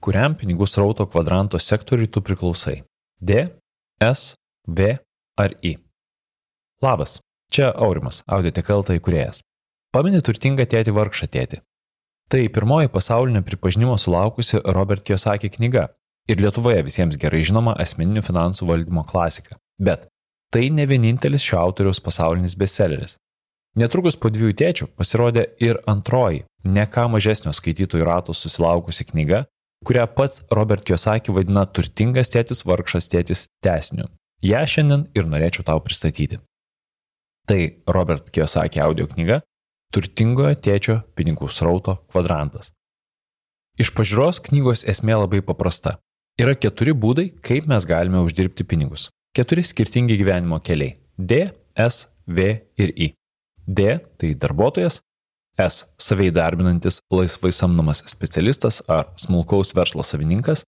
kuriam pinigų srauto kvadranto sektoriui tu priklausai - D, S, V ar I. Labas, čia Aurimas, Audiotekalta įkūrėjas. Pamini turtingą tėtį vargšą tėtį. Tai pirmoji pasaulinio pripažinimo sulaukusi Robert Kiyosaki knyga ir Lietuvoje visiems gerai žinoma asmeninių finansų valdymo klasika. Bet tai ne vienintelis šio autoriaus pasaulinis bestselleris. Netrukus po dviejų tėčių pasirodė ir antroji, ne ką mažesnio skaitytojų rato susilaukusi knyga, kurią pats Robert Kiyosaki vadina turtingas tėtis, vargšas tėtis tesniu. Ja šiandien ir norėčiau tau pristatyti. Tai Robert Kiyosaki audio knyga Turtingojo tėčio pinigų srauto kvadrantas. Iš pažiūros knygos esmė labai paprasta. Yra keturi būdai, kaip mes galime uždirbti pinigus. Keturi skirtingi gyvenimo keliai - D, S, V ir I. D - tai darbuotojas, S - savai darbinantis laisvai samdomas specialistas ar smulkaus verslo savininkas,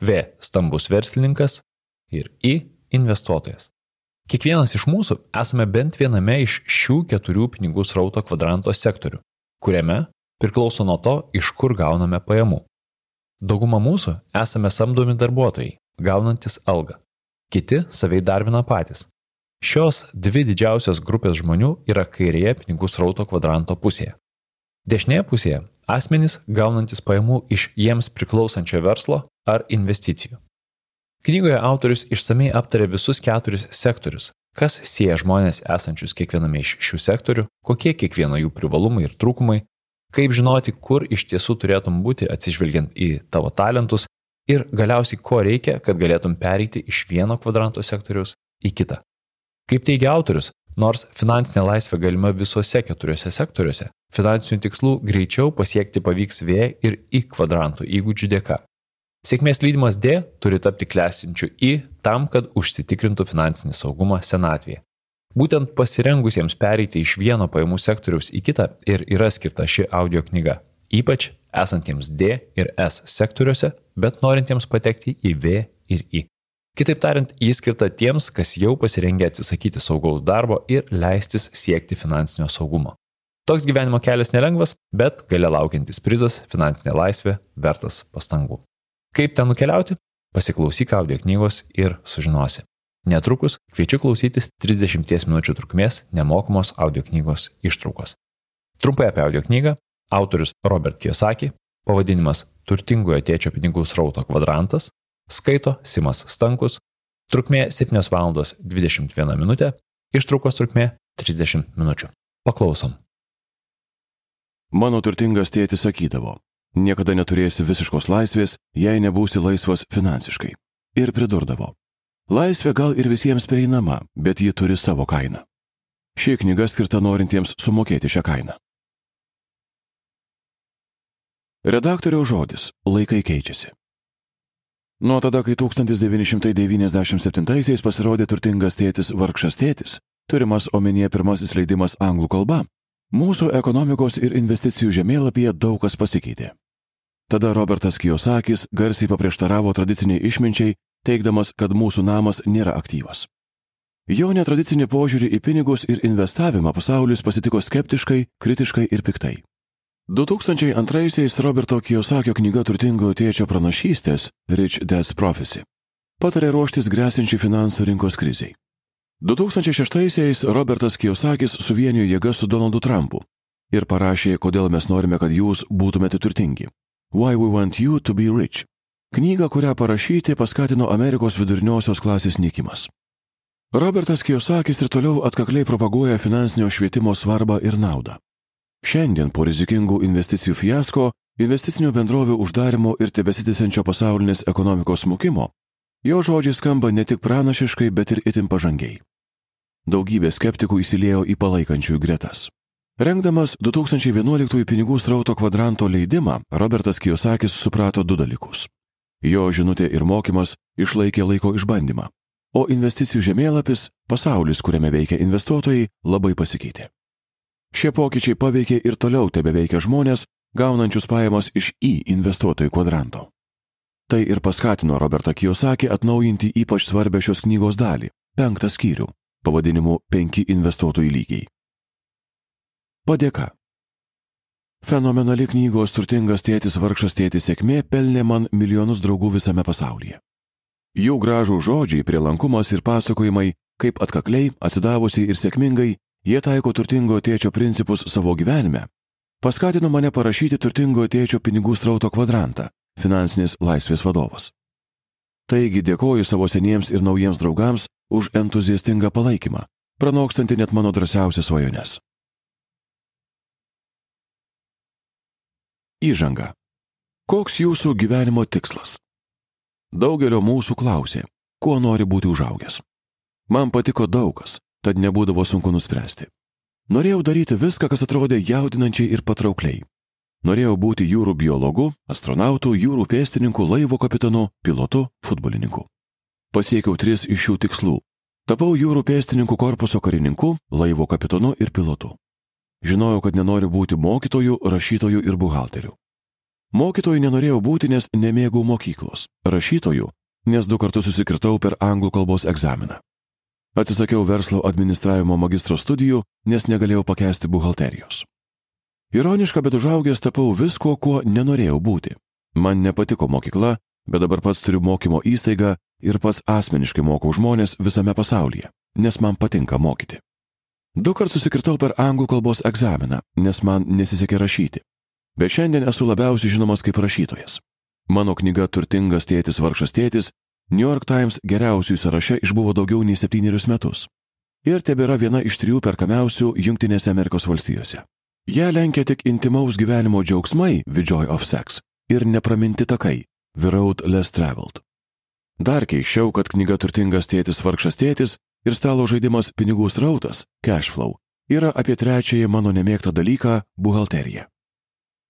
V - stambus verslininkas ir I - investuotojas. Kiekvienas iš mūsų esame bent viename iš šių keturių pinigų srauto kvadranto sektorių, kuriame priklauso nuo to, iš kur gauname pajamų. Dauguma mūsų esame samdomi darbuotojai, gaunantis algą. Kiti savai darbina patys, Šios dvi didžiausios grupės žmonių yra kairėje pinigų srauto kvadranto pusėje. Dešinėje pusėje asmenys gaunantis pajamų iš jiems priklausančio verslo ar investicijų. Knygoje autorius išsamei aptarė visus keturis sektorius, kas sieja žmonės esančius kiekviename iš šių sektorių, kokie kiekvieno jų privalumai ir trūkumai, kaip žinoti, kur iš tiesų turėtum būti atsižvelgiant į tavo talentus ir galiausiai ko reikia, kad galėtum pereiti iš vieno kvadranto sektoriaus į kitą. Kaip teigia autorius, nors finansinė laisvė galima visuose keturiose sektoriuose, finansinių tikslų greičiau pasiekti pavyks V ir I kvadrantų įgūdžių dėka. Sėkmės lydimas D turi tapti klesinčiu I tam, kad užsitikrintų finansinį saugumą senatvėje. Būtent pasirengusiems pereiti iš vieno pajamų sektoriaus į kitą ir yra skirta ši audio knyga, ypač esantiems D ir S sektoriuose, bet norintiems patekti į V ir I. Kitaip tariant, jis skirta tiems, kas jau pasirengė atsisakyti saugaus darbo ir leistis siekti finansinio saugumo. Toks gyvenimo kelias nelengvas, bet gale laukiantis prizas - finansinė laisvė vertas pastangų. Kaip ten nukeliauti? Pasiklausyk audio knygos ir sužinosi. Netrukus kviečiu klausytis 30 minučių trukmės nemokamos audio knygos ištraukos. Trumpai apie audio knygą. Autorius Robert Kiyosaki, pavadinimas Turtingojo tėčio pinigų srauto kvadrantas, Skaito Simas Stankus. Trukmė 7 val. 21 min. Ištraukos trukmė 30 min. Paklausom. Mano turtingas tėtis sakydavo, niekada neturėsi visiškos laisvės, jei nebūsi laisvas finansiškai. Ir pridurdavo, laisvė gal ir visiems prieinama, bet ji turi savo kainą. Ši knyga skirta norintiems sumokėti šią kainą. Redaktoriaus žodis - laikai keičiasi. Nuo tada, kai 1997-aisiais pasirodė turtingas tėtis vargšas tėtis, turimas omenyje pirmasis leidimas anglų kalba, mūsų ekonomikos ir investicijų žemėlapyje daug kas pasikeitė. Tada Robertas Kijosakis garsiai paprieštaravo tradiciniai išminčiai, teikdamas, kad mūsų namas nėra aktyvas. Jo netradicinį požiūrį į pinigus ir investavimą pasaulis pasitiko skeptiškai, kritiškai ir piktai. 2002-aisiais Roberto Kiyosakio knyga turtingo tėčio pranašystės Rich Dad's Prophecy patarė ruoštis grėsinčiai finansų rinkos kriziai. 2006-aisiais Robertas Kiyosakis suvienijo jėgas su Donaldu Trumpu ir parašė, kodėl mes norime, kad jūs būtumėte turtingi. Why we want you to be rich. Knygą, kurią parašyti, paskatino Amerikos viduriniosios klasės nykimas. Robertas Kiyosakis ir toliau atkakliai propaguoja finansinio švietimo svarbą ir naudą. Šiandien po rizikingų investicijų fiasko, investicinių bendrovių uždarimo ir tebesitęsiančio pasaulinės ekonomikos smukimo, jo žodžiai skamba ne tik pranašiškai, bet ir itin pažangiai. Daugybė skeptikų įsilėjo į palaikančiųjų gretas. Rengdamas 2011 pinigų srauto kvadranto leidimą, Robertas Kijosakis suprato du dalykus. Jo žinutė ir mokymas išlaikė laiko išbandymą, o investicijų žemėlapis, pasaulis, kuriame veikia investuotojai, labai pasikeitė. Šie pokyčiai paveikė ir toliau tebeveikia žmonės, gaunančius pajamas iš į investuotojų kvadranto. Tai ir paskatino Robertą Kijosakį atnaujinti ypač svarbę šios knygos dalį - penktą skyrių, pavadinimu penki investuotojų lygiai. Padėka. Fenomenali knygos turtingas tėtis vargšas tėtis sėkmė pelnė man milijonus draugų visame pasaulyje. Jų gražų žodžiai, prielankumas ir pasakojimai, kaip atkakliai, atsidavusiai ir sėkmingai jie taiko turtingo tėčio principus savo gyvenime, paskatino mane parašyti turtingo tėčio pinigų strauto kvadrantą - finansinės laisvės vadovas. Taigi dėkoju savo seniems ir naujiems draugams už entuziastingą palaikymą, pranokstantį net mano drąsiausias svajones. Įžanga. Koks jūsų gyvenimo tikslas? Daugelio mūsų klausė, kuo nori būti užaugęs. Man patiko daugas, tad nebūdavo sunku nuspręsti. Norėjau daryti viską, kas atrodė jaudinančiai ir patraukliai. Norėjau būti jūrų biologu, astronautu, jūrų pėstininku, laivo kapitonu, pilotu, futbolininku. Pasiekiau tris iš šių tikslų. Tapau jūrų pėstininkų korpuso karininku, laivo kapitonu ir pilotu. Žinojau, kad nenoriu būti mokytoju, rašytoju ir buhalteriu. Mokytoju nenorėjau būti, nes nemėgau mokyklos. Rašytoju, nes du kartus susikirtau per anglų kalbos egzaminą. Atsisakiau verslo administravimo magistro studijų, nes negalėjau pakęsti buhalterijos. Ironiška, bet užaugęs tapau visko, kuo nenorėjau būti. Man nepatiko mokykla, bet dabar pats turiu mokymo įstaigą ir pats asmeniškai mokau žmonės visame pasaulyje, nes man patinka mokyti. Du kartus susikirtau per anglų kalbos egzaminą, nes man nesisekė rašyti. Bet šiandien esu labiausiai žinomas kaip rašytojas. Mano knyga Turtingas tėtis vargšas tėtis New York Times geriausiųjų sąraše išbuvo daugiau nei septynerius metus. Ir tebėra viena iš trijų perkamiausių Junktinėse Amerikos valstijose. Ją lenkia tik intimaus gyvenimo džiaugsmai The Joy of Sex ir nepraminti takai The Road Less Traveled. Dar keiščiau, kad knyga Turtingas tėtis vargšas tėtis ir stalo žaidimas pinigų srautas, cash flow, yra apie trečiąjį mano nemėgtą dalyką - buhalteriją.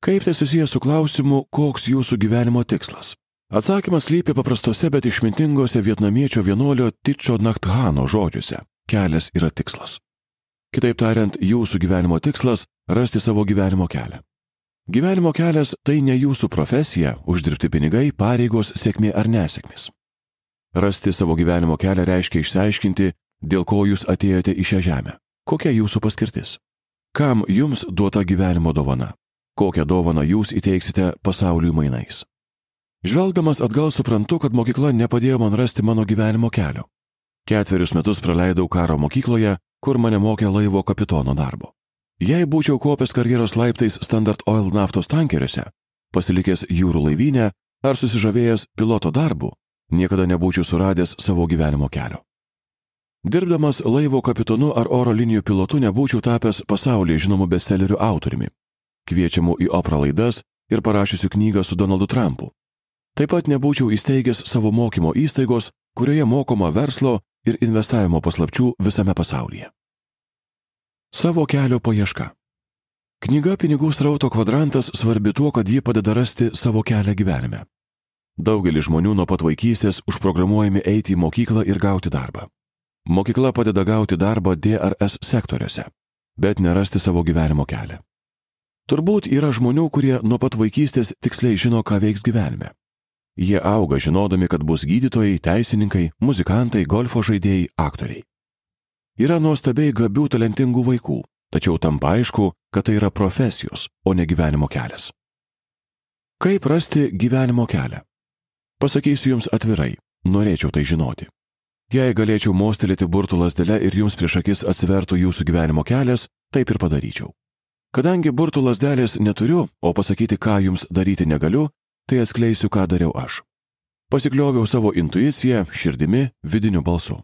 Kaip tai susijęs su klausimu, koks jūsų gyvenimo tikslas? Atsakymas lypi paprastose, bet išmintingose vietnamiečio vienuolio Tičio Nakthano žodžiuose - kelias yra tikslas. Kitaip tariant, jūsų gyvenimo tikslas - rasti savo gyvenimo kelią. Gyvenimo kelias - tai ne jūsų profesija, uždirbti pinigai, pareigos, sėkmė ar nesėkmės. Rasti savo gyvenimo kelią reiškia išsiaiškinti, dėl ko jūs atėjote į šią žemę. Kokia jūsų paskirtis? Kam jums duota gyvenimo dovana? Kokią dovaną jūs įteiksite pasauliui mainais? Žvelgdamas atgal suprantu, kad mokykla nepadėjo man rasti mano gyvenimo kelio. Ketverius metus praleidau karo mokykloje, kur mane mokė laivo kapitono darbo. Jei būčiau kopęs karjeros laiptais Standard Oil naftos tankeriuose, pasilikęs jūrų laivynę ar susižavėjęs piloto darbu, niekada nebūčiau suradęs savo gyvenimo kelio. Dirbdamas laivo kapitonu ar oro linijų pilotu nebūčiau tapęs pasaulyje žinomu bestsellerių autoriumi, kviečiamu į opera laidas ir parašiusiu knygą su Donaldu Trumpu. Taip pat nebūčiau įsteigęs savo mokymo įstaigos, kurioje mokoma verslo ir investavimo paslapčių visame pasaulyje. Savo kelio paieška. Knyga Pinigų srauto kvadrantas svarbi tuo, kad ji padeda rasti savo kelią gyvenime. Daugelis žmonių nuo pat vaikystės užprogramuojami eiti į mokyklą ir gauti darbą. Mokykla padeda gauti darbą DRS sektoriuose, bet nerasti savo gyvenimo kelią. Turbūt yra žmonių, kurie nuo pat vaikystės tiksliai žino, ką veiks gyvenime. Jie auga žinodami, kad bus gydytojai, teisininkai, muzikantai, golfo žaidėjai, aktoriai. Yra nuostabiai gabių talentingų vaikų, tačiau tampa aišku, kad tai yra profesijos, o ne gyvenimo kelias. Kaip rasti gyvenimo kelią? Pasakysiu jums atvirai, norėčiau tai žinoti. Jei galėčiau mostelėti burtų lasdelę ir jums prieš akis atsivertų jūsų gyvenimo kelias, taip ir padaryčiau. Kadangi burtų lasdelės neturiu, o pasakyti, ką jums daryti negaliu, tai atskleisiu, ką dariau aš. Pasiklioviau savo intuiciją, širdimi, vidiniu balsu.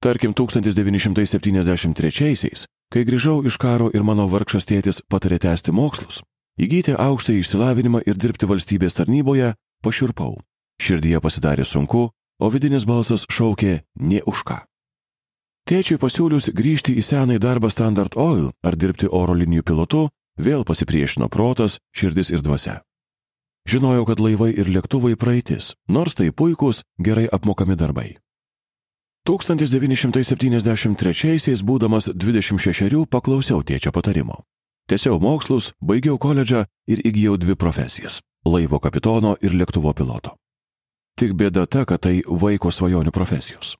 Tarkim, 1973-aisiais, kai grįžau iš karo ir mano vargšas tėtis patarė tęsti mokslus, įgyti aukštą išsilavinimą ir dirbti valstybės tarnyboje, pašiurpau. Širdyje pasidarė sunku, o vidinis balsas šaukė nie už ką. Tėčiui pasiūlius grįžti į senąjį darbą Standard Oil ar dirbti oro linijų pilotu, vėl pasipriešino protas, širdis ir dvasia. Žinojau, kad laivai ir lėktuvai praeitis, nors tai puikūs, gerai apmokami darbai. 1973-aisiais, būdamas 26, paklausiau tėčio patarimo. Tiesiau mokslus, baigiau koledžą ir įgyjau dvi profesijas - laivo kapitono ir lėktuvo piloto. Tik bėda ta, kad tai vaiko svajonių profesijos.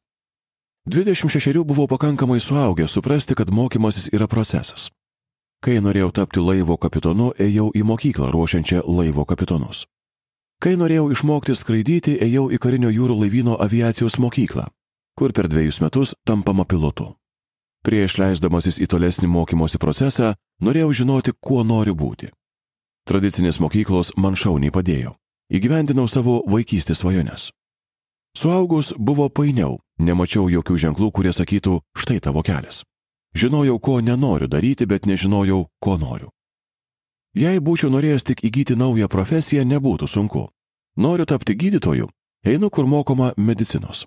26 buvau pakankamai suaugęs suprasti, kad mokymasis yra procesas. Kai norėjau tapti laivo kapitonu, ėjau į mokyklą ruošiančią laivo kapitonus. Kai norėjau išmokti skraidyti, ėjau į karinio jūrų laivyno aviacijos mokyklą, kur per dviejus metus tampama pilotu. Prieš leisdamasis į tolesnį mokymosi procesą, norėjau žinoti, kuo noriu būti. Tradicinės mokyklos man šauniai padėjo. Įgyvendinau savo vaikystės svajones. Suaugus buvo painiau, nemačiau jokių ženklų, kurie sakytų, štai tavo kelias. Žinojau, ko nenoriu daryti, bet nežinojau, ko noriu. Jei būčiau norėjęs tik įgyti naują profesiją, nebūtų sunku. Noriu tapti gydytoju, einu kur mokoma medicinos.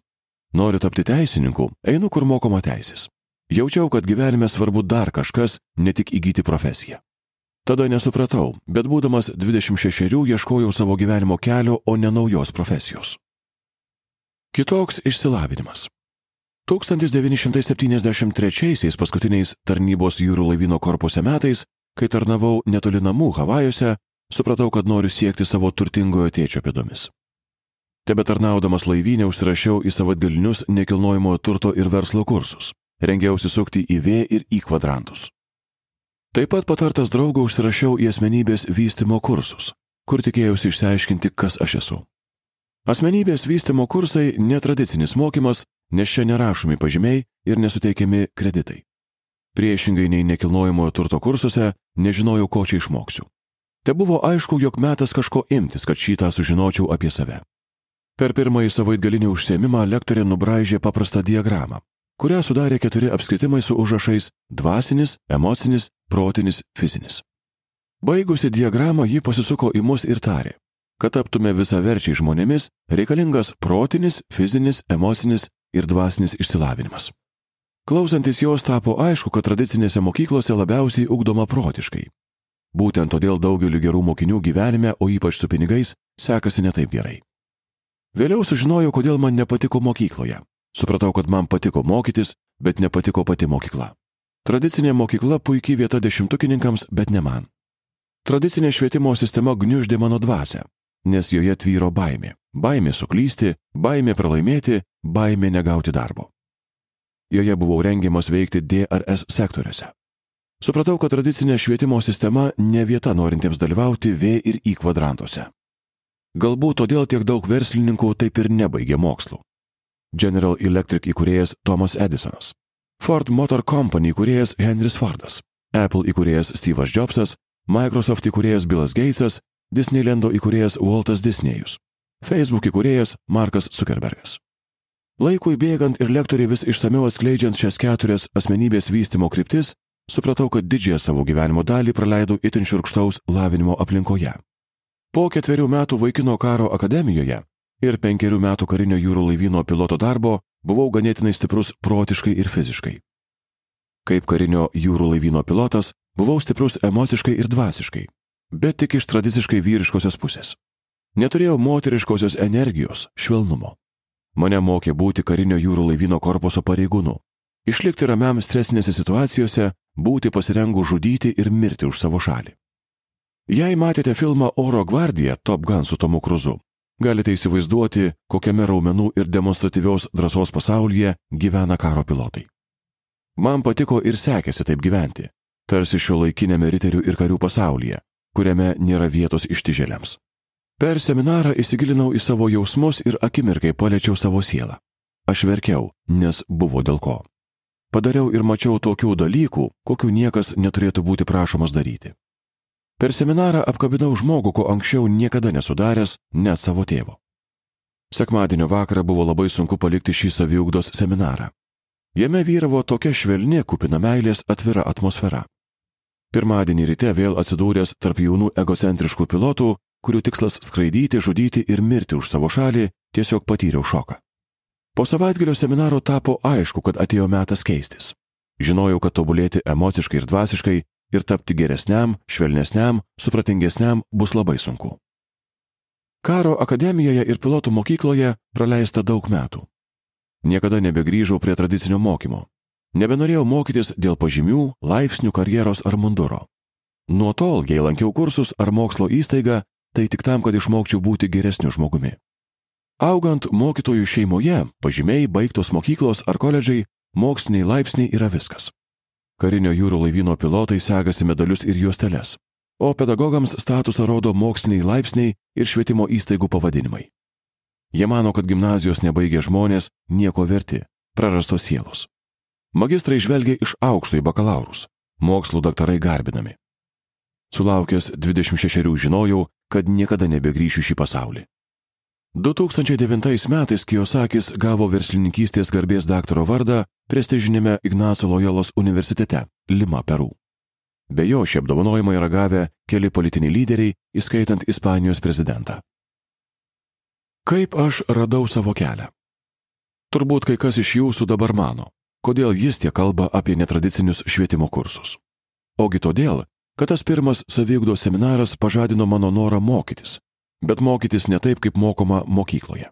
Noriu tapti teisininku, einu kur mokoma teisės. Jaučiau, kad gyvenime svarbu dar kažkas, ne tik įgyti profesiją. Tada nesupratau, bet būdamas 26 ieškojau savo gyvenimo kelio, o ne naujos profesijos. Kitoks išsilavinimas. 1973 paskutiniais tarnybos jūrų laivyno korpuse metais, kai tarnavau netoli namų Havajuose, supratau, kad noriu siekti savo turtingojo tėčio pėdomis. Tebe tarnaudamas laivynę užsirašiau į savaitgalinius nekilnojamojo turto ir verslo kursus. Rengiausi sukti į V ir į kvadrantus. Taip pat patartas draugo užsirašiau į asmenybės vystimo kursus, kur tikėjausi išsiaiškinti, kas aš esu. Asmenybės vystimo kursai - netradicinis mokymas, nes čia nerašomi pažymiai ir nesuteikiami kreditai. Priešingai nei nekilnojamojo turto kursuose, nežinojau, ko čia išmoksiu. Te buvo aišku, jog metas kažko imtis, kad šitą sužinočiau apie save. Per pirmąjį savaitgalinį užsiemimą lektorė nubraižė paprastą diagramą, kurią sudarė keturi apskritimai su užrašais - dvasinis, emocinis, protinis, fizinis. Baigusi diagramą, ji pasisuko į mus ir tarė, kad taptume visaverčiai žmonėmis, reikalingas protinis, fizinis, emocinis ir dvasinis išsilavinimas. Klausantis jos tapo aišku, kad tradicinėse mokyklose labiausiai ugdoma protiškai. Būtent todėl daugeliu gerų mokinių gyvenime, o ypač su pinigais, sekasi netaip gerai. Vėliau sužinojau, kodėl man nepatiko mokykloje. Supratau, kad man patiko mokytis, bet nepatiko pati mokykla. Tradicinė mokykla puikiai vieta dešimtukininkams, bet ne man. Tradicinė švietimo sistema gniuždė mano dvasę, nes joje tvyro baimė. Baimė suklysti, baimė pralaimėti, baimė negauti darbo. Joje buvau rengiamas veikti DRS sektoriuose. Supratau, kad tradicinė švietimo sistema ne vieta norintiems dalyvauti V ir I kvadrantuose. Galbūt todėl tiek daug verslininkų taip ir nebaigė mokslų. General Electric įkūrėjas Thomas Edisonas, Ford Motor Company įkūrėjas Henris Fordas, Apple įkūrėjas Steve'as Jobsas, Microsoft įkūrėjas Billas Gatesas, Disneylando įkūrėjas Waltas Disnėjus, Facebook įkūrėjas Markas Zuckerbergas. Laikui bėgant ir lektoriai vis išsameu atskleidžiant šias keturias asmenybės vystimo kryptis, supratau, kad didžiąją savo gyvenimo dalį praleidau itin širkštaus lavinimo aplinkoje. Po ketverių metų vaikino karo akademijoje ir penkerių metų karinio jūrų laivyno piloto darbo buvau ganėtinai stiprus protiškai ir fiziškai. Kaip karinio jūrų laivyno pilotas buvau stiprus emociškai ir dvasiškai, bet tik iš tradiciškai vyriškosios pusės. Neturėjau moteriškosios energijos, švelnumo. Mane mokė būti karinio jūrų laivyno korpuso pareigūnu, išlikti ramiam stresinėse situacijose, būti pasirengus žudyti ir mirti už savo šalį. Jei matėte filmą Oro gvardija Top Gun su Tomu Kruzu, galite įsivaizduoti, kokiame raumenų ir demonstratyvios drąsos pasaulyje gyvena karo pilotai. Man patiko ir sekėsi taip gyventi, tarsi šio laikinėme riterių ir karių pasaulyje, kuriame nėra vietos ištižėliams. Per seminarą įsigilinau į savo jausmus ir akimirkai paliečiau savo sielą. Aš verkiau, nes buvo dėl ko. Padariau ir mačiau tokių dalykų, kokių niekas neturėtų būti prašomas daryti. Per seminarą apkabinau žmogų, ko anksčiau niekada nesudaręs, net savo tėvo. Sekmadienio vakarą buvo labai sunku palikti šį saviugdos seminarą. Jame vyravo tokia švelni, kupina meilės atvira atmosfera. Pirmadienį ryte vėl atsidūręs tarp jaunų egocentriškų pilotų, kurių tikslas skraidyti, žudyti ir mirti už savo šalį, tiesiog patyriau šoką. Po savaitgalio seminaro tapo aišku, kad atėjo metas keistis. Žinojau, kad tobulėti emociškai ir dvasiškai ir tapti geresniam, švelnesniam, supratingesniam bus labai sunku. Karo akademijoje ir pilotų mokykloje praleista daug metų. Niekada nebegrįžau prie tradicinio mokymo. Nebenorėjau mokytis dėl pažymių, laipsnių, karjeros ar munduro. Nuo tol, jei lankiau kursus ar mokslo įstaigą, tai tik tam, kad išmokčiau būti geresniu žmogumi. Augant mokytojų šeimoje, pažymiai, baigtos mokyklos ar koledžai, moksliniai laipsniai yra viskas. karinio jūrų laivyno pilotai segasi medalius ir juosteles, o pedagogams statusą rodo moksliniai laipsniai ir švietimo įstaigų pavadinimai. Jie mano, kad gimnazijos nebaigę žmonės nieko verti, prarastos sielos. Magistrai žvelgia iš aukšto į bakalaurus, mokslų daktarai garbinami. Sulaukęs 26 žinojau, kad niekada nebegrįšiu šį pasaulį. 2009 metais Kijosakis gavo verslininkystės garbės daktaro vardą prestižinėme Ignaco Loyolos universitete Lima, Peru. Be jo šį apdovanojimą yra gavę keli politiniai lyderiai, įskaitant Ispanijos prezidentą. Kaip aš radau savo kelią? Turbūt kai kas iš jūsų dabar mano, kodėl jis tiek kalba apie netradicinius švietimo kursus. Ogi todėl, kad tas pirmas savigdo seminaras pažadino mano norą mokytis, bet mokytis ne taip, kaip mokoma mokykloje.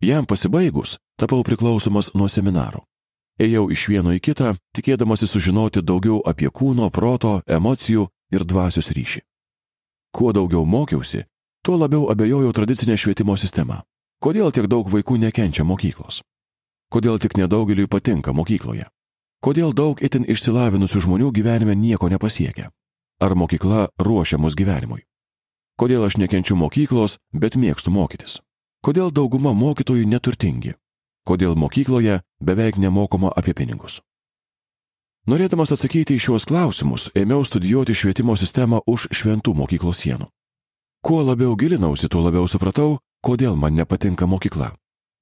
Jam pasibaigus, tapau priklausomas nuo seminaro. Ėjau iš vieno į kitą, tikėdamasi sužinoti daugiau apie kūno, proto, emocijų ir dvasios ryšį. Kuo daugiau mokiausi, tuo labiau abejojau tradicinę švietimo sistemą. Kodėl tiek daug vaikų nekenčia mokyklos? Kodėl tik nedaugeliui patinka mokykloje? Kodėl daug itin išsilavinusių žmonių gyvenime nieko nepasiekia? Ar mokykla ruošia mus gyvenimui? Kodėl aš nekenčiu mokyklos, bet mėgstu mokytis? Kodėl dauguma mokytojų neturtingi? Kodėl mokykloje beveik nemokoma apie pinigus? Norėdamas atsakyti į šiuos klausimus, ėmiau studijuoti švietimo sistemą už šventų mokyklos sienų. Kuo labiau gilinausi, tuo labiau supratau, kodėl man nepatinka mokykla.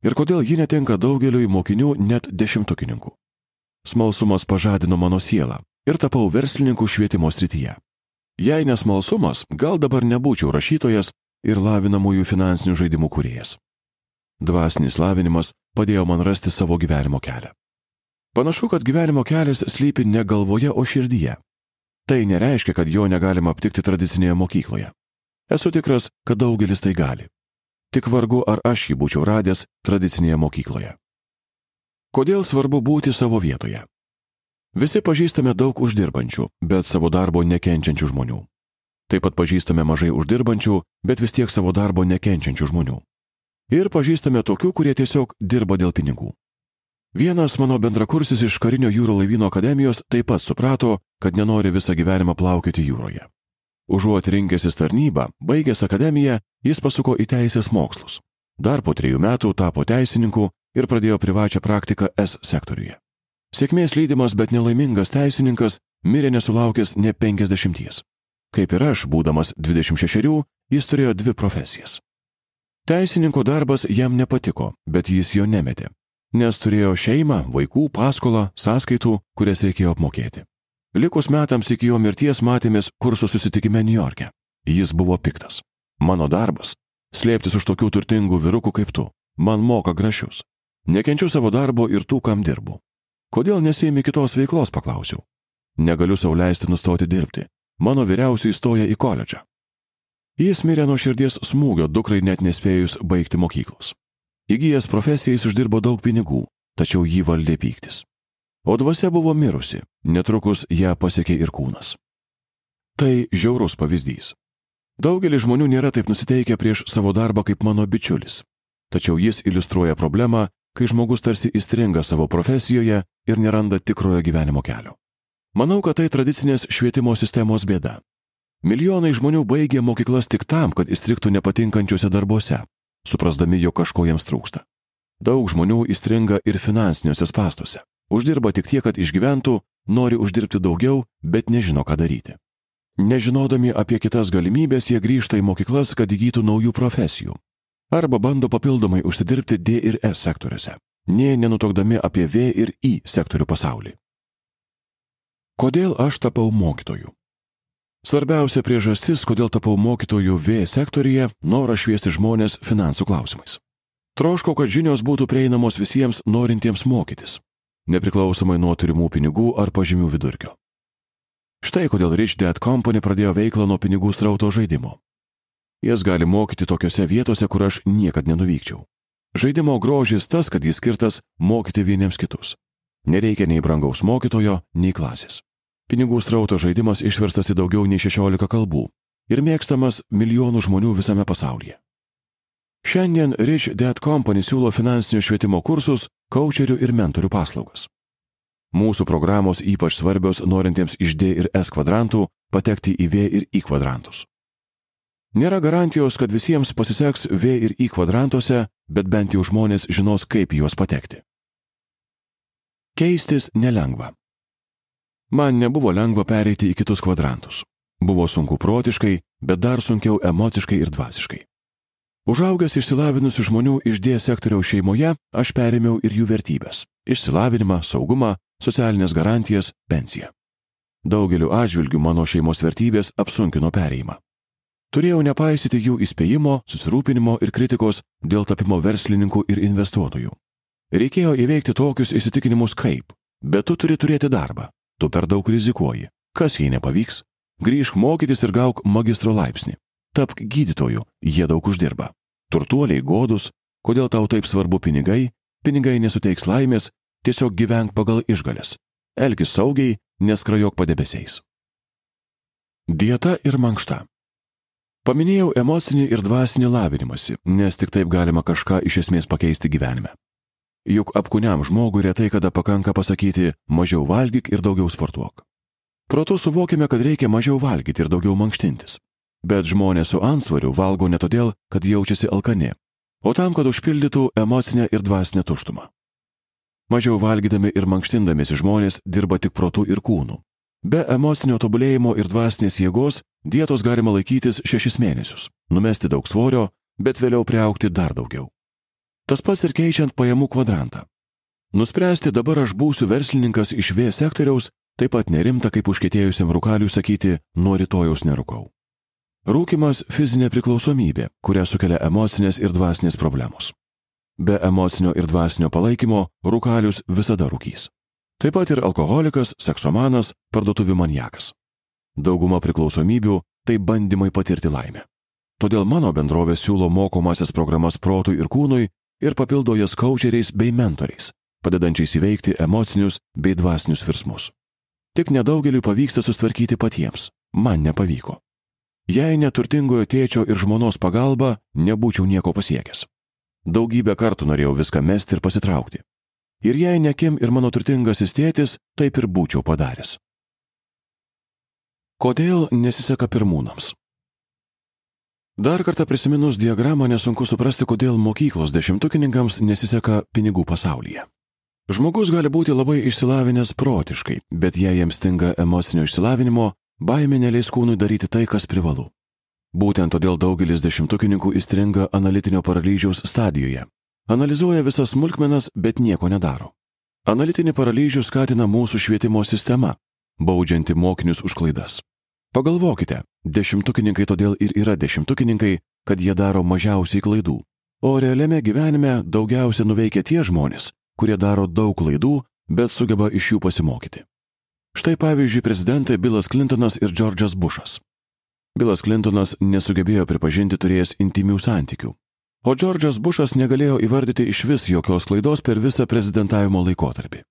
Ir kodėl ji netinka daugeliui mokinių net dešimtukininkų. Smalsumas pažadino mano sielą ir tapau verslininku švietimo srityje. Jei nesmalsumas, gal dabar nebūčiau rašytojas ir lavinamųjų finansinių žaidimų kuriejas. Dvasinis lavinimas padėjo man rasti savo gyvenimo kelią. Panašu, kad gyvenimo kelias slypi ne galvoje, o širdyje. Tai nereiškia, kad jo negalima aptikti tradicinėje mokykloje. Esu tikras, kad daugelis tai gali. Tik vargu, ar aš jį būčiau radęs tradicinėje mokykloje. Kodėl svarbu būti savo vietoje? Visi pažįstame daug uždirbančių, bet savo darbo nekenčiančių žmonių. Taip pat pažįstame mažai uždirbančių, bet vis tiek savo darbo nekenčiančių žmonių. Ir pažįstame tokių, kurie tiesiog dirba dėl pinigų. Vienas mano bendrakursis iš karinio jūro laivyno akademijos taip pat suprato, kad nenori visą gyvenimą plaukioti jūroje. Užuot rinkęsis tarnybą, baigęs akademiją, jis pasuko į teisės mokslus. Dar po trejų metų tapo teisininku ir pradėjo privačią praktiką S sektoriuje. Sėkmės lydimas, bet nelaimingas teisininkas mirė nesulaukęs ne 50. Kaip ir aš, būdamas 26, jis turėjo dvi profesijas. Teisininko darbas jam nepatiko, bet jis jo nemetė, nes turėjo šeimą, vaikų, paskolą, sąskaitų, kurias reikėjo apmokėti. Likus metams iki jo mirties matėmės kursų susitikime New York'e. Jis buvo piktas. Mano darbas - slėptis už tokių turtingų vyrukų kaip tu. Man moka grašius. Nekenčiu savo darbo ir tų, kam dirbu. Kodėl nesėimi kitos veiklos, paklausiau. Negaliu sauliaisti nustoti dirbti. Mano vyriausiai įstoja į koledžą. Jis mirė nuo širdies smūgio dukrai net nespėjus baigti mokyklos. Įgyjęs profesiją jis uždirbo daug pinigų, tačiau jį valdė pyktis. O dvasia buvo mirusi, netrukus ją pasiekė ir kūnas. Tai žiaurus pavyzdys. Daugelis žmonių nėra taip nusiteikę prieš savo darbą kaip mano bičiulis. Tačiau jis iliustruoja problemą, kai žmogus tarsi įstringa savo profesijoje ir neranda tikrojo gyvenimo kelio. Manau, kad tai tradicinės švietimo sistemos bėda. Milijonai žmonių baigia mokyklas tik tam, kad įstriktų nepatinkančiuose darbuose, suprasdami, jog kažko jiems trūksta. Daug žmonių įstringa ir finansiniuose pastuose. Uždirba tik tiek, kad išgyventų, nori uždirbti daugiau, bet nežino, ką daryti. Nežinodami apie kitas galimybės, jie grįžta į mokyklas, kad įgytų naujų profesijų, arba bando papildomai užsidirbti D ir S sektoriuose, nie nenutokdami apie V ir I sektorių pasaulį. Kodėl aš tapau mokytoju? Svarbiausia priežastis, kodėl tapau mokytoju V sektoriuje, noras šviesti žmonės finansų klausimais. Troško, kad žinios būtų prieinamos visiems norintiems mokytis, nepriklausomai nuo turimų pinigų ar pažymių vidurkio. Štai kodėl Rich Dad Company pradėjo veiklą nuo pinigų strauto žaidimo. Jas gali mokyti tokiose vietose, kur aš niekad nenuvykčiau. Žaidimo grožis tas, kad jis skirtas mokyti vieniems kitus. Nereikia nei brangaus mokytojo, nei klasės. Pinigų strauto žaidimas išverstas į daugiau nei 16 kalbų ir mėgstamas milijonų žmonių visame pasaulyje. Šiandien Rich Dad Company siūlo finansinio švietimo kursus, coacherių ir mentorių paslaugas. Mūsų programos ypač svarbios norintiems iš D ir S kvadrantų patekti į V ir I kvadrantus. Nėra garantijos, kad visiems pasiseks V ir I kvadrantuose, bet bent jau žmonės žinos, kaip juos patekti. Keistis nelengva. Man nebuvo lengva pereiti į kitus kvadrantus. Buvo sunku protiškai, bet dar sunkiau emociškai ir dvasiškai. Užaugęs išsilavinusių žmonių iš D sektoriaus šeimoje, aš perėmiau ir jų vertybės - išsilavinimą, saugumą, socialinės garantijas, pensiją. Daugeliu atžvilgių mano šeimos vertybės apsunkino pereimą. Turėjau nepaisyti jų įspėjimo, susirūpinimo ir kritikos dėl tapimo verslininku ir investuotoju. Reikėjo įveikti tokius įsitikinimus kaip - bet tu turi turėti darbą, tu per daug rizikuoji, kas jei nepavyks, grįžk mokytis ir gauk magistro laipsnį, tapk gydytoju, jie daug uždirba. Turtuoliai godus, kodėl tau taip svarbu pinigai, pinigai nesuteiks laimės, tiesiog gyvenk pagal išgalės, elgis saugiai, neskrajok padebesiais. Dieta ir mankšta. Paminėjau emocinį ir dvasinį lavinimąsi, nes tik taip galima kažką iš esmės pakeisti gyvenime. Juk apkūniam žmogui retai kada pakanka pasakyti mažiau valgyk ir daugiau sportuok. Protu suvokime, kad reikia mažiau valgyti ir daugiau mankštintis. Bet žmonės su ansvariu valgo ne todėl, kad jaučiasi alkani, o tam, kad užpildytų emocinę ir dvasinę tuštumą. Mažiau valgydami ir mankštindamėsi žmonės dirba tik protų ir kūnų. Be emocinio tobulėjimo ir dvasinės jėgos dietos galima laikytis šešis mėnesius, numesti daug svorio, bet vėliau priaukti dar daugiau. Tas pats ir keičiant pajamų kvadrantą. Nuspręsti dabar aš būsiu verslininkas iš V sektoriaus taip pat nerimta kaip užkėtėjusiam rūkaliui sakyti nuo rytojaus nerūkau. Rūkimas - fizinė priklausomybė, kurią sukelia emocinės ir dvasinės problemos. Be emocinio ir dvasinio palaikymo rūkalius visada rūkys. Taip pat ir alkoholikas, seksomanas, parduotuvių maniakas. Dauguma priklausomybių - tai bandymai patirti laimę. Todėl mano bendrovė siūlo mokomasias programas protui ir kūnui ir papildo jas kočeriais bei mentoriais, padedančiais įveikti emocinius bei dvasinius virsmus. Tik nedaugeliu pavyksta sustvarkyti patiems. Man nepavyko. Jei neturtingojo tėčio ir žmonos pagalba, nebūčiau nieko pasiekęs. Daugybę kartų norėjau viską mesti ir pasitraukti. Ir jei nekim ir mano turtingasis tėtis, taip ir būčiau padaręs. Kodėl nesiseka pirmūnams? Dar kartą prisiminus diagramą nesunku suprasti, kodėl mokyklos dešimtukininkams nesiseka pinigų pasaulyje. Žmogus gali būti labai išsilavinęs protiškai, bet jei jiems stinga emocinio išsilavinimo, baimė neleis kūnui daryti tai, kas privalu. Būtent todėl daugelis dešimtukininkų įstringa analitinio paralyžiaus stadijoje. Analizuoja visas smulkmenas, bet nieko nedaro. Analitinį paralyžių skatina mūsų švietimo sistema, baudžianti mokinius už klaidas. Pagalvokite, dešimtukininkai todėl ir yra dešimtukininkai, kad jie daro mažiausiai klaidų. O realiame gyvenime daugiausia nuveikia tie žmonės, kurie daro daug klaidų, bet sugeba iš jų pasimokyti. Štai pavyzdžiui prezidentai Bilas Clintonas ir Džordžas Bušas. Bilas Clintonas nesugebėjo pripažinti turėjęs intimių santykių, o Džordžas Bušas negalėjo įvardyti iš vis jokios klaidos per visą prezidentavimo laikotarpį.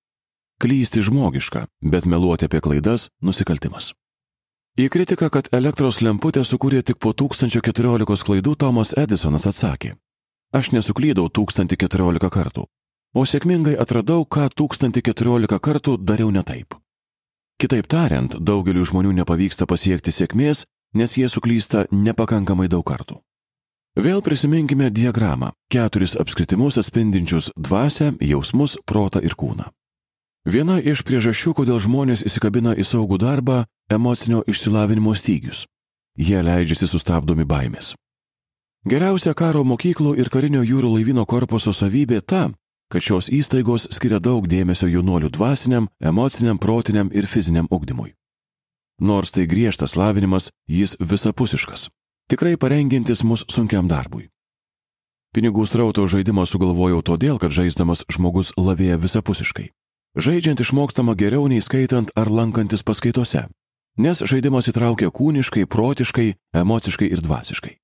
Klysti žmogiška, bet meluoti apie klaidas - nusikaltimas. Į kritiką, kad elektros lemputę sukūrė tik po 1014 klaidų, Tomas Edisonas atsakė: Aš nesuklydau 1014 kartų, o sėkmingai atradau, ką 1014 kartų dariau ne taip. Kitaip tariant, daugeliu žmonių nepavyksta pasiekti sėkmės, nes jie suklysta nepakankamai daug kartų. Vėl prisiminkime diagramą - keturis apskritimus atspindinčius dvasę, jausmus, protą ir kūną. Viena iš priežasčių, kodėl žmonės įsikabina į saugų darbą - emocinio išsilavinimo stygius. Jie leidžiasi sustabdomi baimės. Geriausia karo mokyklų ir karinio jūrų laivyno korpuso savybė ta, kad šios įstaigos skiria daug dėmesio jaunuolių dvasiniam, emociniam, protiniam ir fiziniam ugdymui. Nors tai griežtas lavinimas, jis visapusiškas, tikrai parengintis mus sunkiam darbui. Pinigų strauto žaidimą sugalvojau todėl, kad žaisdamas žmogus lavėja visapusiškai. Žaidžiant išmokstama geriau nei skaitant ar lankantis paskaitose, nes žaidimas įtraukia kūniškai, protiškai, emociškai ir dvasiškai.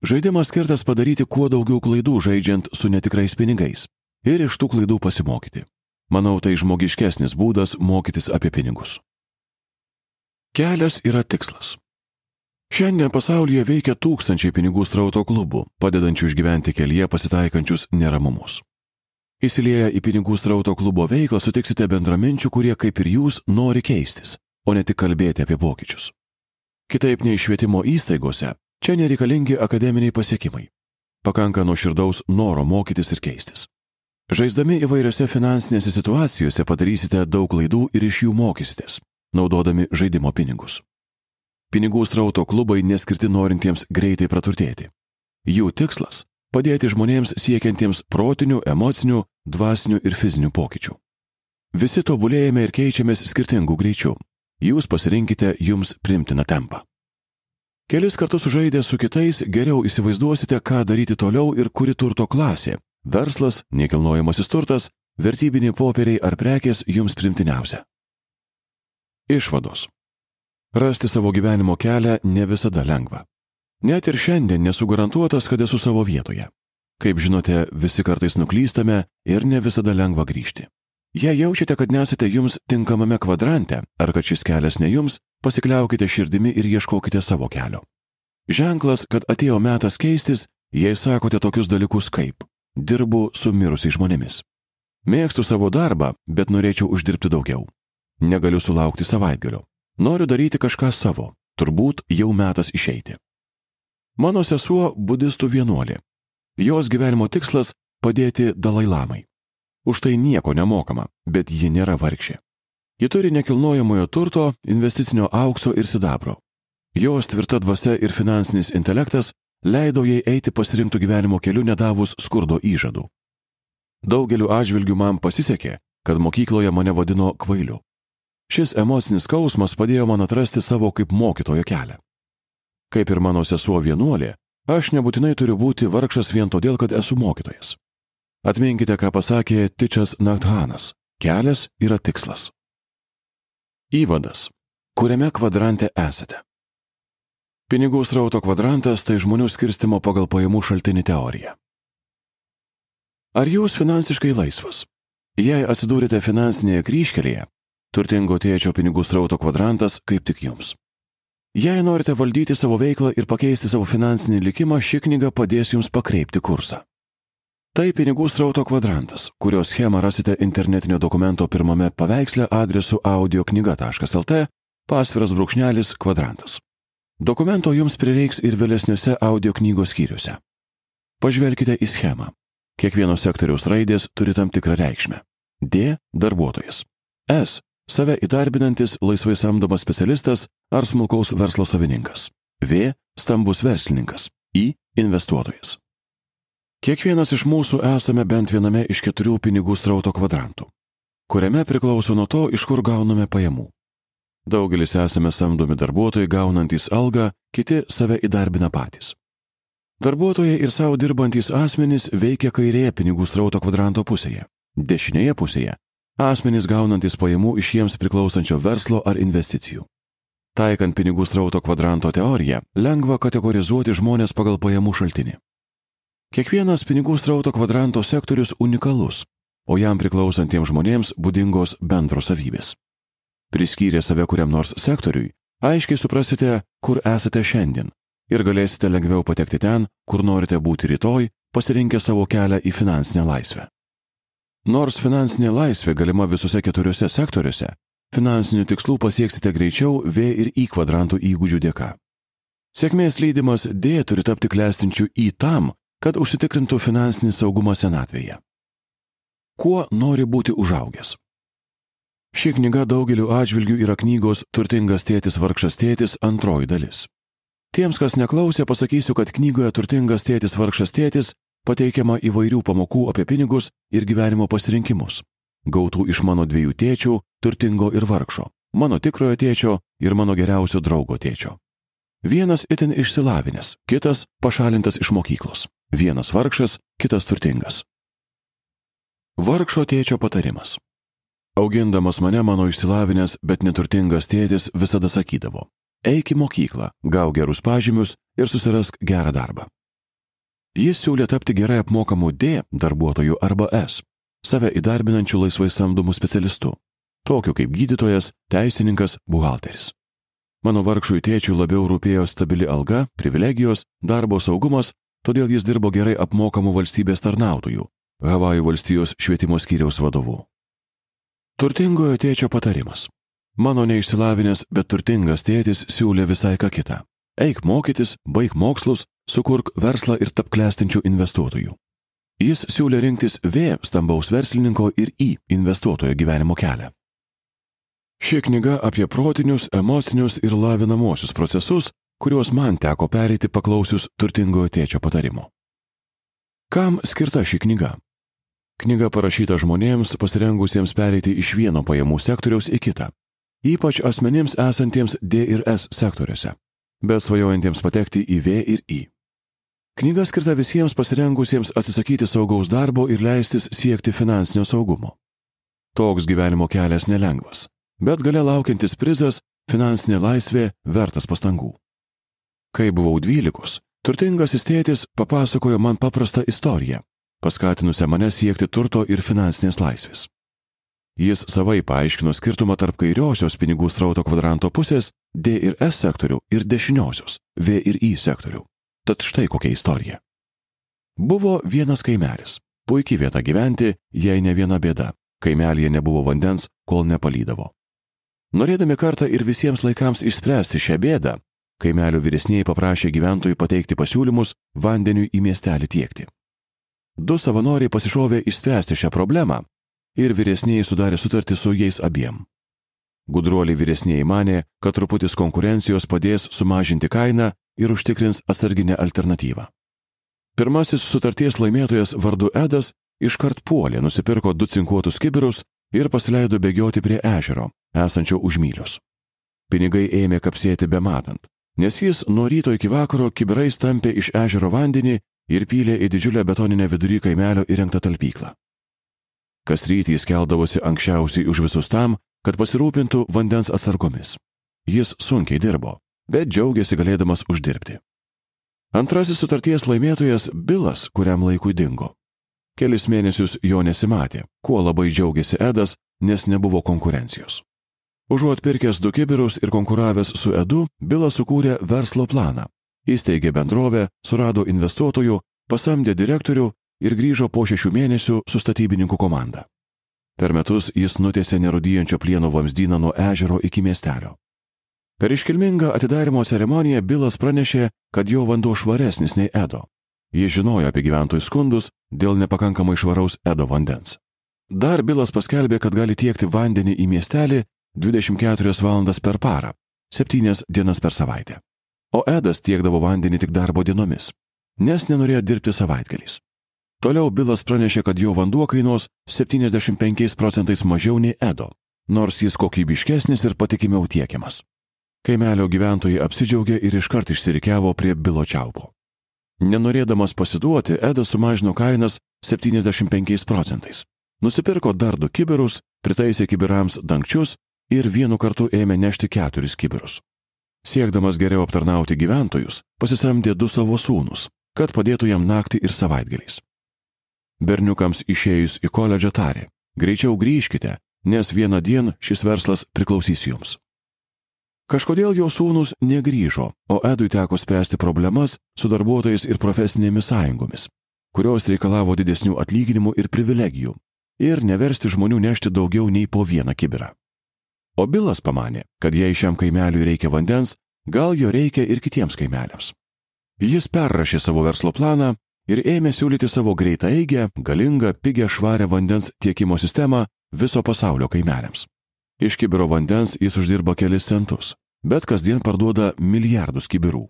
Žaidimas skirtas padaryti kuo daugiau klaidų žaidžiant su netikrais pinigais ir iš tų klaidų pasimokyti. Manau, tai žmogiškesnis būdas mokytis apie pinigus. Kelias yra tikslas. Šiandien pasaulyje veikia tūkstančiai pinigų strauto klubų, padedančių išgyventi kelyje pasitaikančius neramumus. Įsilieję į pinigų strauto klubo veiklą sutiksite bendraminčių, kurie kaip ir jūs nori keistis, o ne tik kalbėti apie pokyčius. Kitaip nei švietimo įstaigose, čia nereikalingi akademiniai pasiekimai. Pakanka nuoširdaus noro mokytis ir keistis. Žaisdami įvairiose finansinėse situacijose padarysite daug klaidų ir iš jų mokysitės, naudodami žaidimo pinigus. Pinigų strauto klubai neskirti norintiems greitai praturtėti. Jų tikslas padėti žmonėms siekiantiems protinių, emocinių, dvasinių ir fizinių pokyčių. Visi tobulėjame ir keičiamės skirtingų greičių. Jūs pasirinkite jums primtiną tempą. Kelis kartus žaidę su kitais geriau įsivaizduosite, ką daryti toliau ir kuri turto klasė - verslas, nekilnojamasis turtas, vertybiniai popieriai ar prekės jums primtiniausia. Išvados. Rasti savo gyvenimo kelią ne visada lengva. Net ir šiandien nesu garantuotas, kad esu savo vietoje. Kaip žinote, visi kartais nuklystame ir ne visada lengva grįžti. Jei jaučiate, kad nesate jums tinkamame kvadrante, ar kad šis kelias ne jums, pasikliaukite širdimi ir ieškokite savo kelio. Ženklas, kad atėjo metas keistis, jei sakote tokius dalykus kaip - dirbu su mirusiais žmonėmis. Mėgstu savo darbą, bet norėčiau uždirbti daugiau. Negaliu sulaukti savaitgalio. Noriu daryti kažką savo. Turbūt jau metas išeiti. Mano sesuo - budistų vienuolė. Jos gyvenimo tikslas - padėti Dalailamai. Už tai nieko nemokama, bet ji nėra vargšė. Ji turi nekilnojamojo turto, investicinio aukso ir sidabro. Jos tvirta dvasia ir finansinis intelektas leido jai eiti pasirinktų gyvenimo keliu nedavus skurdo įžadų. Daugeliu atžvilgių man pasisekė, kad mokykloje mane vadino kvailiu. Šis emocinis skausmas padėjo man atrasti savo kaip mokytojo kelią. Kaip ir mano sesuo vienuolė, aš nebūtinai turiu būti vargšas vien todėl, kad esu mokytojas. Atminkite, ką pasakė Tičas Nakthanas - kelias yra tikslas. Įvadas. Kuriame kvadrante esate? Pinigų srauto kvadrantas tai žmonių skirstimo pagal pajamų šaltinį teorija. Ar jūs finansiškai laisvas? Jei atsidūrite finansinėje kryškelėje, turtingo tėčio pinigų srauto kvadrantas kaip tik jums. Jei norite valdyti savo veiklą ir pakeisti savo finansinį likimą, ši knyga padės jums pakreipti kursą. Tai pinigų strauto kvadrantas, kurio schemą rasite internetinio dokumento pirmame paveiksle adresu audioknyga.lt pasviras brūkšnelis kvadrantas. Dokumento jums prireiks ir vėlesniuose audio knygos skyriuose. Pažvelkite į schemą. Kiekvieno sektoriaus raidės turi tam tikrą reikšmę. D - darbuotojas. S save įdarbinantis laisvai samdomas specialistas ar smulkaus verslo savininkas. V. Stambus verslininkas. I. Investuotojas. Kiekvienas iš mūsų esame bent viename iš keturių pinigų strauto kvadrantų, kuriame priklauso nuo to, iš kur gauname pajamų. Daugelis esame samdomi darbuotojai gaunantys algą, kiti save įdarbina patys. Darbuotojai ir savo dirbantis asmenys veikia kairėje pinigų strauto kvadranto pusėje, dešinėje pusėje asmenys gaunantis pajamų iš jiems priklausančio verslo ar investicijų. Taikant pinigų strauto kvadranto teoriją, lengva kategorizuoti žmonės pagal pajamų šaltinį. Kiekvienas pinigų strauto kvadranto sektorius unikalus, o jam priklausantiems žmonėms būdingos bendros savybės. Priskyrę save kuriam nors sektoriui, aiškiai suprasite, kur esate šiandien ir galėsite lengviau patekti ten, kur norite būti rytoj, pasirinkę savo kelią į finansinę laisvę. Nors finansinė laisvė galima visose keturiose sektoriuose, finansinių tikslų pasieksite greičiau V ir I kvadrantų įgūdžių dėka. Sėkmės lydimas D turi tapti klestinčių į tam, kad užsitikrintų finansinį saugumą senatvėje. Kuo nori būti užaugęs? Ši knyga daugeliu atžvilgių yra knygos Turtingas tėtis vargšas tėtis antroji dalis. Tiems, kas neklausė, pasakysiu, kad knygoje Turtingas tėtis vargšas tėtis pateikiama įvairių pamokų apie pinigus ir gyvenimo pasirinkimus, gautų iš mano dviejų tėčių, turtingo ir vargšo, mano tikrojo tėčio ir mano geriausio draugo tėčio. Vienas itin išsilavinęs, kitas pašalintas iš mokyklos, vienas vargšas, kitas turtingas. Vargšo tėčio patarimas. Augindamas mane mano išsilavinęs, bet neturtingas tėtis visada sakydavo, eik į mokyklą, gau gerus pažymius ir susirask gerą darbą. Jis siūlė tapti gerai apmokamu D darbuotoju arba S, save įdarbinančiu laisvai samdomu specialistu, tokiu kaip gydytojas, teisininkas, buhalteris. Mano vargšui tėčiui labiau rūpėjo stabili alga, privilegijos, darbo saugumas, todėl jis dirbo gerai apmokamų valstybės tarnautojų, Havajų valstijos švietimo skyriaus vadovu. Turtingojo tėčio patarimas. Mano neišsilavinęs, bet turtingas tėtis siūlė visai ką kitą. Eik mokytis, baig mokslus, sukurk verslą ir tap klestinčių investuotojų. Jis siūlė rinktis V stambaus verslininko ir į investuotojo gyvenimo kelią. Ši knyga apie protinius, emocinius ir lavinamosius procesus, kuriuos man teko pereiti paklausius turtingojo tėčio patarimo. Kam skirta ši knyga? Knyga parašyta žmonėms pasirengusiems pereiti iš vieno pajamų sektoriaus į kitą, ypač asmenims esantiems D ir S sektoriuose, bet svajojantiems patekti į V ir I. Knyga skirta visiems pasirengusiems atsisakyti saugaus darbo ir leistis siekti finansinio saugumo. Toks gyvenimo kelias nelengvas, bet gale laukiantis prizas - finansinė laisvė vertas pastangų. Kai buvau dvylikus, turtingasis tėtis papasakojo man paprastą istoriją, paskatinusią mane siekti turto ir finansinės laisvės. Jis savai paaiškino skirtumą tarp kairiosios pinigų strauto kvadranto pusės D ir S sektorių ir dešiniosios V ir I sektorių. Tad štai kokia istorija. Buvo vienas kaimelis. Puikiai vieta gyventi, jei ne viena bėda. Kaimelėje nebuvo vandens, kol nepalydavo. Norėdami kartą ir visiems laikams išspręsti šią bėdą, kaimelio vyresniai paprašė gyventojų pateikti pasiūlymus vandeniui į miestelį tiekti. Du savanoriai pasišovė išspręsti šią problemą ir vyresniai sudarė sutartį su jais abiem. Gudruoliai vyresniai mane, kad truputis konkurencijos padės sumažinti kainą ir užtikrins atsarginę alternatyvą. Pirmasis sutarties laimėtojas vardu Edas iškart puolė, nusipirko du cinkuotus kibirus ir pasileido bėgioti prie ežero, esančio už mylios. Pinigai ėmė kapsėti be matant, nes jis nuo ryto iki vakaro kibirais tampė iš ežero vandenį ir pylė į didžiulę betoninę vidury kaimelio įrengtą talpyklą. Kas rytį jis keldavosi anksčiausiai už visus tam, kad pasirūpintų vandens atsargomis. Jis sunkiai dirbo, bet džiaugiasi galėdamas uždirbti. Antrasis sutarties laimėtojas Bilas kuriam laikui dingo. Kelis mėnesius jo nesimatė, kuo labai džiaugiasi Edas, nes nebuvo konkurencijos. Užuot pirkęs du kibirus ir konkuravęs su Edu, Bilas sukūrė verslo planą. Įsteigė bendrovę, surado investuotojų, pasamdė direktorių ir grįžo po šešių mėnesių su statybininkų komanda. Per metus jis nutėsė nerudyjančio plieno vamzdyną nuo ežero iki miestelio. Per iškilmingą atidarimo ceremoniją Bilas pranešė, kad jo vanduo švaresnis nei Edo. Jis žinojo apie gyventojų skundus dėl nepakankamai švaraus Edo vandens. Dar Bilas paskelbė, kad gali tiekti vandenį į miestelį 24 valandas per parą, 7 dienas per savaitę. O Edas tiekdavo vandenį tik darbo dienomis, nes nenorėjo dirbti savaitgaliais. Toliau Bilas pranešė, kad jo vanduo kainuos 75 procentais mažiau nei Edo, nors jis kokybiškesnis ir patikimiau tiekiamas. Kaimelio gyventojai apsidžiaugė ir iškart išsirikiavo prie Bilo čiaupo. Nenorėdamas pasiduoti, Edas sumažino kainas 75 procentais. Nusipirko dar du kibirus, pritaisė kibirams dangčius ir vienu kartu ėmė nešti keturis kibirus. Siekdamas geriau aptarnauti gyventojus, pasisamdė du savo sūnus, kad padėtų jam naktį ir savaitgaliais. Berniukams išėjus į koledžą tarė, greičiau grįžkite, nes vieną dieną šis verslas priklausys jums. Kažkodėl jo sūnus negryžo, o Edui teko spręsti problemas su darbuotojais ir profesinėmis sąjungomis, kurios reikalavo didesnių atlyginimų ir privilegijų, ir neversti žmonių nešti daugiau nei po vieną kibirą. O Bilas pamanė, kad jei šiam kaimeliui reikia vandens, gal jo reikia ir kitiems kaimeliams. Jis perrašė savo verslo planą ir ėmė siūlyti savo greitaeigę, galingą, pigę švarę vandens tiekimo sistemą viso pasaulio kaimeliams. Iš kibiro vandens jis uždirba kelis centus, bet kasdien parduoda milijardus kibirų.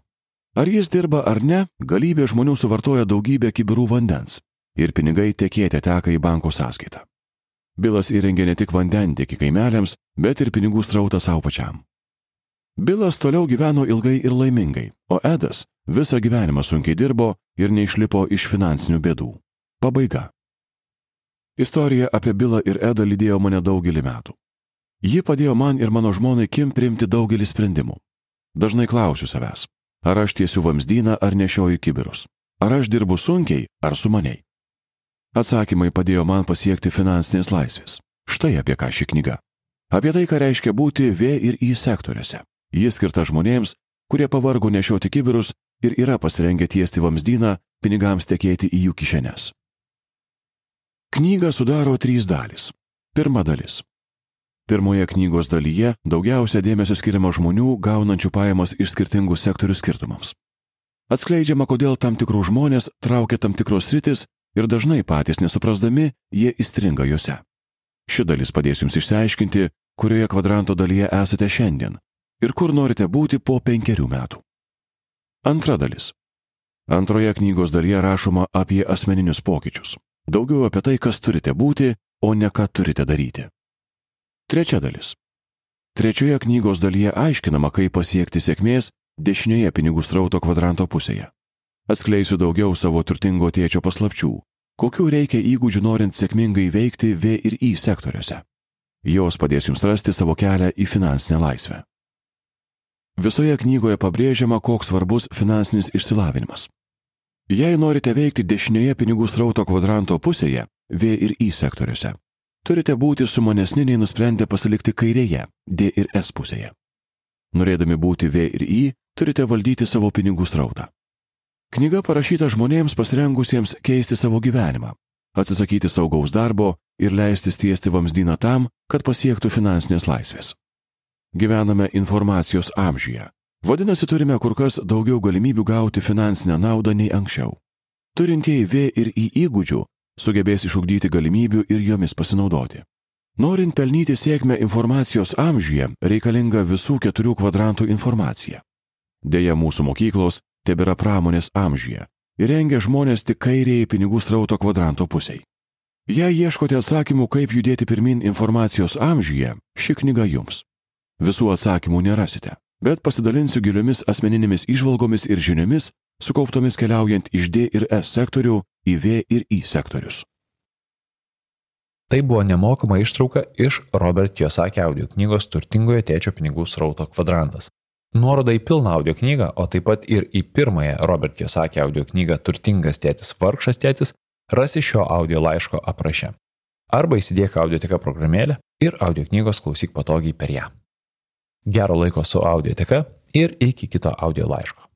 Ar jis dirba ar ne, galybė žmonių suvartoja daugybę kibirų vandens ir pinigai tekėte teka į banko sąskaitą. Bilas įrengė ne tik vandentiekį kaimeliams, bet ir pinigų strautą savo pačiam. Bilas toliau gyveno ilgai ir laimingai, o Edas visą gyvenimą sunkiai dirbo ir neišlipo iš finansinių bėdų. Pabaiga. Istorija apie Bilą ir Edą lydėjo mane daugelį metų. Ji padėjo man ir mano žmonai Kim priimti daugelį sprendimų. Dažnai klausiu savęs, ar aš tiesiu vamzdyną ar nešioju kibirus, ar aš dirbu sunkiai ar sumaniai. Atsakymai padėjo man pasiekti finansinės laisvės. Štai apie ką ši knyga. Apie tai, ką reiškia būti V ir I sektoriuose. Jis skirta žmonėms, kurie pavargo nešioti kibirus ir yra pasirengę tiesti vamzdyną pinigams tekėti į jų kišenes. Knygą sudaro trys dalys. Pirma dalis. Pirmoje knygos dalyje daugiausia dėmesio skiriama žmonių gaunančių pajamas iš skirtingų sektorių skirtumams. Atskleidžiama, kodėl tam tikrų žmonės traukia tam tikros rytis ir dažnai patys nesuprasdami, jie įstringa juose. Ši dalis padės jums išsiaiškinti, kurioje kvadranto dalyje esate šiandien ir kur norite būti po penkerių metų. Antra dalis. Antroje knygos dalyje rašoma apie asmeninius pokyčius. Daugiau apie tai, kas turite būti, o ne ką turite daryti. Trečia dalis. Trečioje knygos dalyje aiškinama, kaip pasiekti sėkmės dešinėje pinigų strauto kvadranto pusėje. Atskleisiu daugiau savo turtingo tėčio paslapčių, kokių reikia įgūdžių norint sėkmingai veikti V ir I sektoriuose. Jos padės jums rasti savo kelią į finansinę laisvę. Visoje knygoje pabrėžiama, koks svarbus finansinis išsilavinimas. Jei norite veikti dešinėje pinigų srauto kvadranto pusėje, V ir I sektoriuose, turite būti sumanesni nei nusprendę pasilikti kairėje, D ir S pusėje. Norėdami būti V ir I, turite valdyti savo pinigų srautą. Knyga parašyta žmonėms pasirengusiems keisti savo gyvenimą, atsisakyti saugaus darbo ir leistis tiesti vamzdyną tam, kad pasiektų finansinės laisvės. Gyvename informacijos amžiuje. Vadinasi, turime kur kas daugiau galimybių gauti finansinę naudą nei anksčiau. Turintieji V ir I įgūdžių sugebės išugdyti galimybių ir jomis pasinaudoti. Norint pelnyti sėkmę informacijos amžiuje, reikalinga visų keturių kvadrantų informacija. Deja, mūsų mokyklos tebėra pramonės amžiuje ir rengia žmonės tik kairiai pinigų strauto kvadranto pusiai. Jei ieškote atsakymų, kaip judėti pirmin informacijos amžiuje, ši knyga jums. Visų atsakymų nerasite, bet pasidalinsiu giliomis asmeninėmis išvalgomis ir žiniomis, sukauptomis keliaujant iš D ir S sektorių į V ir I sektorius. Tai buvo nemokama ištrauka iš Robert Kiyosaki audio knygos Turtingojo tėčio pinigų srauto kvadrantas. Nuorodą į pilną audio knygą, o taip pat ir į pirmąją Robert Kiyosaki audio knygą Turtingas tėtis, vargšas tėtis, rasi šio audio laiško apraše. Arba įsidėk audioteka programėlę ir audio knygos klausyk patogiai per ją. Gero laiko su audioteka ir iki kito audio laiško.